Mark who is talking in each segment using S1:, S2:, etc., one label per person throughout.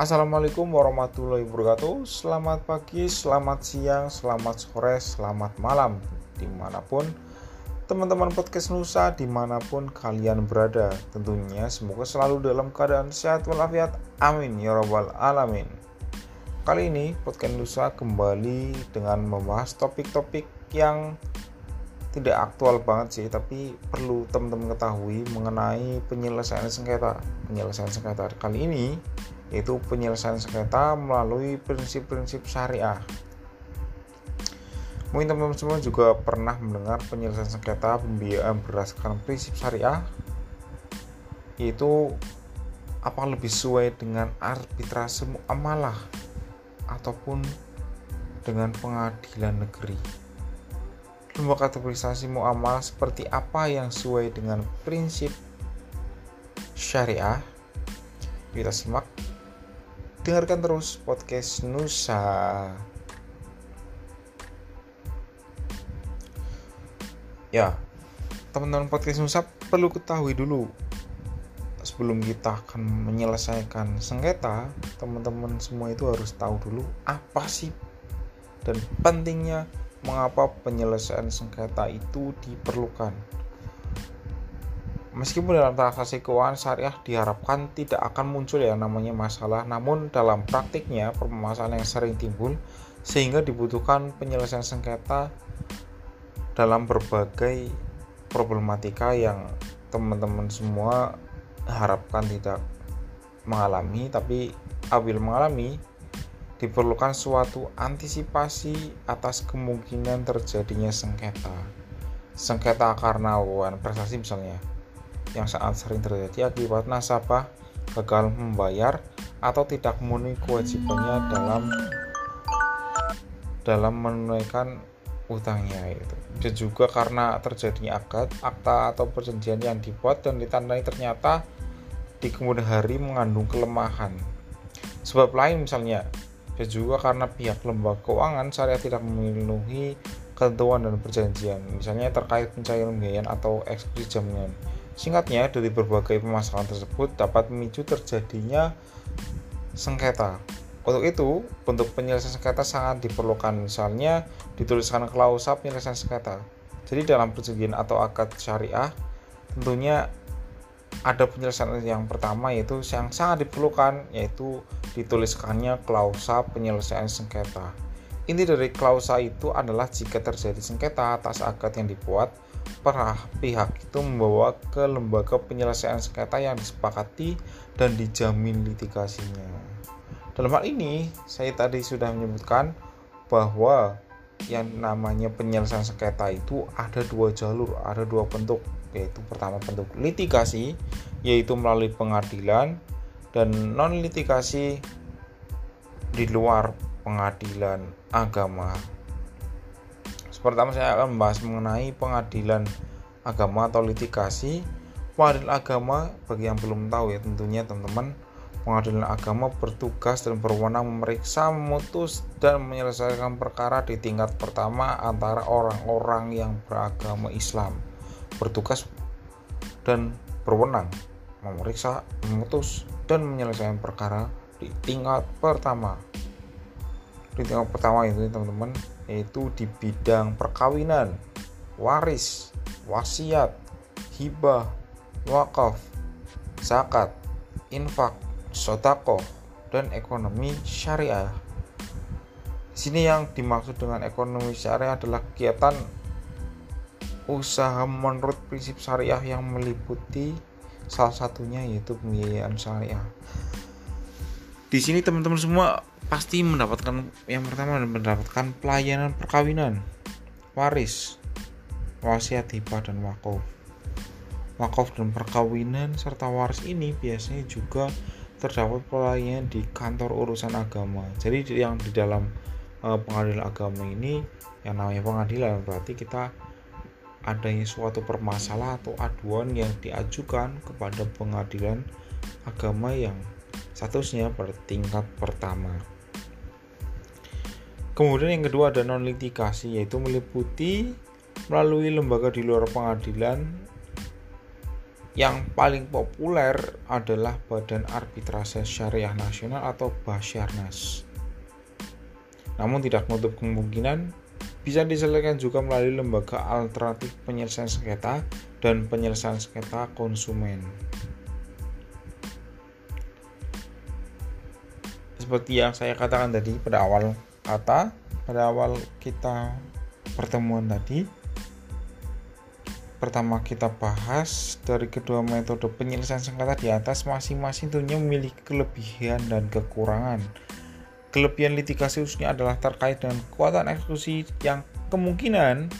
S1: Assalamualaikum warahmatullahi wabarakatuh. Selamat pagi, selamat siang, selamat sore, selamat malam. Di mana pun teman-teman podcast Nusa di mana pun kalian berada Tentunya semoga selalu dalam keadaan sehat walafiat. Amin ya rabbal alamin. Kali ini podcast Nusa kembali dengan membahas topik-topik yang tidak aktual banget sih tapi perlu teman-teman ketahui mengenai penyelesaian sengketa. Penyelesaian sengketa kali ini yaitu penyelesaian sengketa melalui prinsip-prinsip syariah. Mungkin teman-teman juga pernah mendengar penyelesaian sengketa pembiayaan berdasarkan prinsip syariah. Yaitu apa lebih sesuai dengan arbitrase muamalah ataupun dengan pengadilan negeri. Lembaga kategorisasi muamalah seperti apa yang sesuai dengan prinsip syariah? Kita simak dengarkan terus podcast Nusa ya teman-teman podcast Nusa perlu ketahui dulu sebelum kita akan menyelesaikan sengketa teman-teman semua itu harus tahu dulu apa sih dan pentingnya mengapa penyelesaian sengketa itu diperlukan. Meskipun dalam transaksi keuangan syariah diharapkan tidak akan muncul yang namanya masalah, namun dalam praktiknya permasalahan yang sering timbul sehingga dibutuhkan penyelesaian sengketa dalam berbagai problematika yang teman-teman semua harapkan tidak mengalami tapi apabila mengalami diperlukan suatu antisipasi atas kemungkinan terjadinya sengketa. Sengketa karena hubungan prestasi misalnya, yang sangat sering terjadi akibat nasabah gagal membayar atau tidak memenuhi kewajibannya dalam dalam menunaikan utangnya itu. Dan juga karena terjadinya akad, akta atau perjanjian yang dibuat dan ditandai ternyata di kemudian hari mengandung kelemahan. Sebab lain misalnya dan juga karena pihak lembaga keuangan syariah tidak memenuhi ketentuan dan perjanjian, misalnya terkait pencairan pembiayaan atau eksekusi jaminan. Singkatnya, dari berbagai permasalahan tersebut dapat memicu terjadinya sengketa. Untuk itu, bentuk penyelesaian sengketa sangat diperlukan, misalnya dituliskan klausa penyelesaian sengketa. Jadi dalam perjanjian atau akad syariah, tentunya ada penyelesaian yang pertama yaitu yang sangat diperlukan yaitu dituliskannya klausa penyelesaian sengketa. Inti dari klausa itu adalah jika terjadi sengketa atas akad yang dibuat, para pihak itu membawa ke lembaga penyelesaian sengketa yang disepakati dan dijamin litigasinya. Dalam hal ini, saya tadi sudah menyebutkan bahwa yang namanya penyelesaian sengketa itu ada dua jalur, ada dua bentuk yaitu pertama bentuk litigasi yaitu melalui pengadilan dan non litigasi di luar pengadilan agama. Pertama saya akan membahas mengenai pengadilan agama atau litigasi. Pengadilan agama bagi yang belum tahu ya tentunya teman-teman pengadilan agama bertugas dan berwenang memeriksa, memutus dan menyelesaikan perkara di tingkat pertama antara orang-orang yang beragama Islam bertugas dan berwenang memeriksa, memutus, dan menyelesaikan perkara di tingkat pertama. Di tingkat pertama itu teman-teman yaitu di bidang perkawinan, waris, wasiat, hibah, wakaf, zakat, infak, sodako, dan ekonomi syariah. Sini yang dimaksud dengan ekonomi syariah adalah kegiatan usaha menurut prinsip syariah yang meliputi salah satunya yaitu pembiayaan syariah. Di sini teman-teman semua pasti mendapatkan yang pertama mendapatkan pelayanan perkawinan, waris, wasiat hibah dan wakaf. Wakaf dan perkawinan serta waris ini biasanya juga terdapat pelayanan di kantor urusan agama. Jadi yang di dalam uh, pengadilan agama ini yang namanya pengadilan berarti kita adanya suatu permasalahan atau aduan yang diajukan kepada pengadilan agama yang statusnya pada tingkat pertama. Kemudian yang kedua ada non litigasi yaitu meliputi melalui lembaga di luar pengadilan yang paling populer adalah Badan Arbitrase Syariah Nasional atau Basyarnas. Namun tidak menutup kemungkinan bisa diselesaikan juga melalui lembaga alternatif penyelesaian sengketa dan penyelesaian sengketa konsumen. Seperti yang saya katakan tadi pada awal kata, pada awal kita pertemuan tadi, pertama kita bahas dari kedua metode penyelesaian sengketa di atas masing-masing tentunya memiliki kelebihan dan kekurangan. Kelebihan litigasi khususnya adalah terkait dengan kekuatan eksekusi yang kemungkinan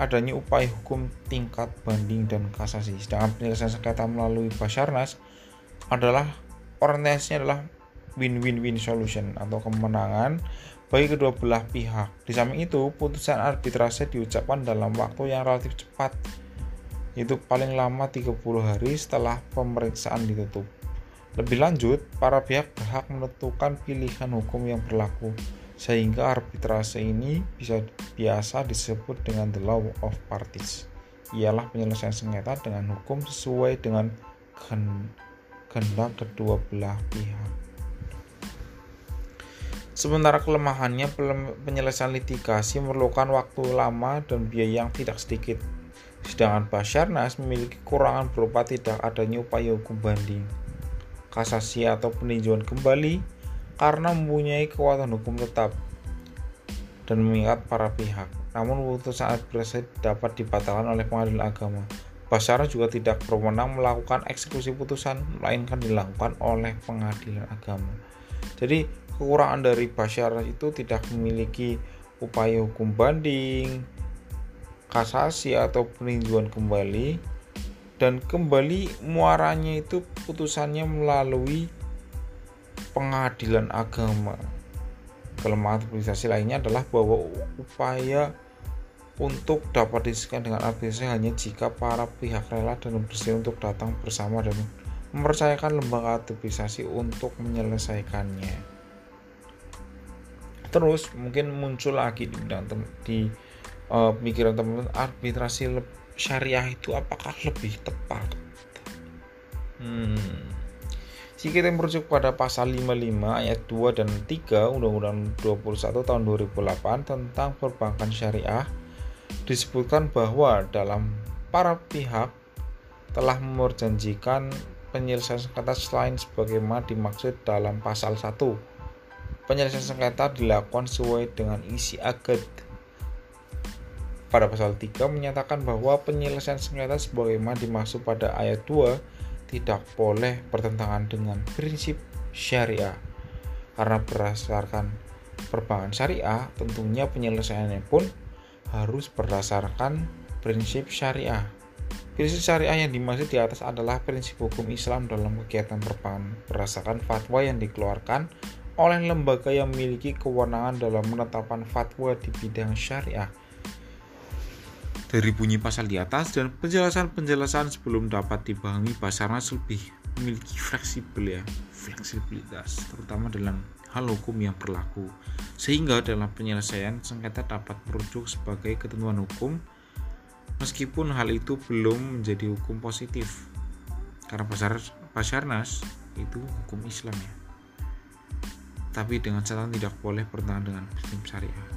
S1: adanya upaya hukum tingkat banding dan kasasi. Sedangkan penyelesaian sengketa melalui Basarnas adalah orientasinya adalah win-win-win solution atau kemenangan bagi kedua belah pihak. Di samping itu, putusan arbitrase diucapkan dalam waktu yang relatif cepat itu paling lama 30 hari setelah pemeriksaan ditutup. Lebih lanjut, para pihak berhak menentukan pilihan hukum yang berlaku, sehingga arbitrase ini bisa biasa disebut dengan the law of parties. Ialah penyelesaian sengketa dengan hukum sesuai dengan kehendak kedua belah pihak. Sementara kelemahannya penyelesaian litigasi memerlukan waktu lama dan biaya yang tidak sedikit Sedangkan Basarnas memiliki kekurangan berupa tidak adanya upaya hukum banding, kasasi atau peninjauan kembali karena mempunyai kekuatan hukum tetap dan mengikat para pihak. Namun putusan arbitrase dapat dibatalkan oleh pengadilan agama. Basarnas juga tidak berwenang melakukan eksekusi putusan, melainkan dilakukan oleh pengadilan agama. Jadi kekurangan dari Basarnas itu tidak memiliki upaya hukum banding, kasasi atau peninjauan kembali dan kembali muaranya itu putusannya melalui pengadilan agama. Kelemahan administrasi lainnya adalah bahwa upaya untuk dapat diselesaikan dengan administrasi hanya jika para pihak rela dan bersedia untuk datang bersama dan mempercayakan lembaga administrasi untuk menyelesaikannya. Terus mungkin muncul lagi di, di uh, pemikiran teman-teman arbitrasi syariah itu apakah lebih tepat hmm. Jika kita merujuk pada pasal 55 ayat 2 dan 3 Undang-Undang 21 tahun 2008 tentang perbankan syariah disebutkan bahwa dalam para pihak telah memperjanjikan penyelesaian sengketa selain sebagaimana dimaksud dalam pasal 1. Penyelesaian sengketa dilakukan sesuai dengan isi akad pada pasal 3 menyatakan bahwa penyelesaian sengketa sebagaimana dimaksud pada ayat 2 tidak boleh bertentangan dengan prinsip syariah. Karena berdasarkan perbankan syariah, tentunya penyelesaiannya pun harus berdasarkan prinsip syariah. Prinsip syariah yang dimaksud di atas adalah prinsip hukum Islam dalam kegiatan perbankan berdasarkan fatwa yang dikeluarkan oleh lembaga yang memiliki kewenangan dalam menetapkan fatwa di bidang syariah. Dari bunyi pasal di atas dan penjelasan-penjelasan sebelum dapat dipahami Basarnas lebih memiliki fleksibel ya, fleksibilitas terutama dalam hal hukum yang berlaku. Sehingga dalam penyelesaian sengketa dapat merujuk sebagai ketentuan hukum meskipun hal itu belum menjadi hukum positif. Karena Basar, Basarnas itu hukum Islam ya tapi dengan catatan tidak boleh bertentangan dengan prinsip syariah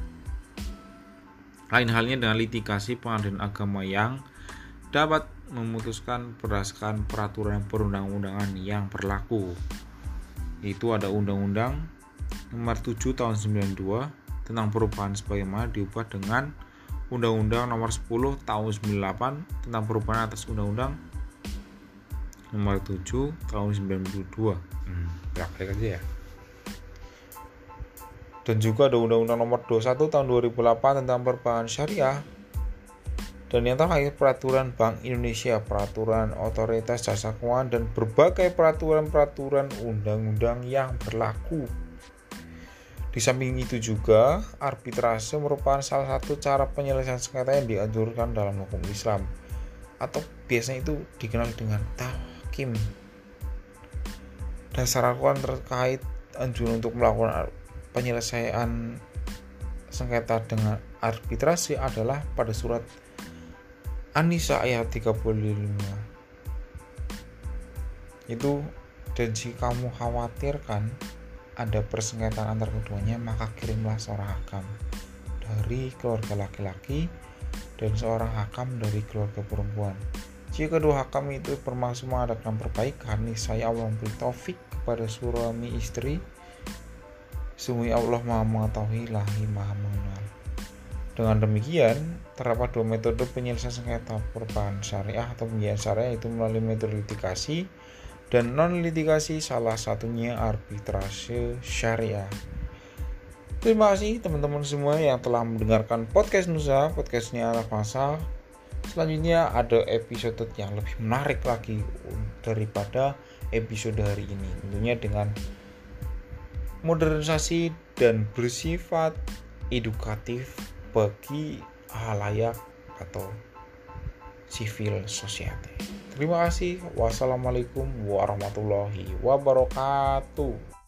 S1: lain halnya dengan litigasi pengadilan agama yang dapat memutuskan berdasarkan peraturan perundang-undangan yang berlaku. Itu ada Undang-Undang Nomor 7 Tahun 92 tentang perubahan sebagaimana diubah dengan Undang-Undang Nomor 10 Tahun 98 tentang perubahan atas Undang-Undang Nomor 7 Tahun 92. Hmm, praktek aja ya dan juga ada Undang-Undang Nomor 21 Tahun 2008 tentang perbankan syariah dan yang terakhir peraturan Bank Indonesia, peraturan otoritas jasa keuangan dan berbagai peraturan-peraturan undang-undang yang berlaku. Di samping itu juga, arbitrase merupakan salah satu cara penyelesaian sengketa yang dianjurkan dalam hukum Islam atau biasanya itu dikenal dengan tahkim. Dasar aturan terkait anjuran untuk melakukan penyelesaian sengketa dengan arbitrasi adalah pada surat An-Nisa ayat 35. itu dan jika kamu khawatirkan ada persengketaan antar keduanya maka kirimlah seorang hakam dari keluarga laki-laki dan seorang hakam dari keluarga perempuan jika kedua hakam itu bermaksud mengadakan perbaikan saya Allah memberi taufik kepada suami istri Sungguh Allah maha mengetahui lahi maha mengenal dengan demikian, terdapat dua metode penyelesaian sengketa perubahan syariah atau pembiayaan syariah itu melalui metode litigasi dan non litigasi salah satunya arbitrase syariah. Terima kasih teman-teman semua yang telah mendengarkan podcast Nusa, podcastnya anak masa. Selanjutnya ada episode yang lebih menarik lagi daripada episode hari ini. Tentunya dengan modernisasi dan bersifat edukatif bagi halayak atau civil society. Terima kasih. Wassalamualaikum warahmatullahi wabarakatuh.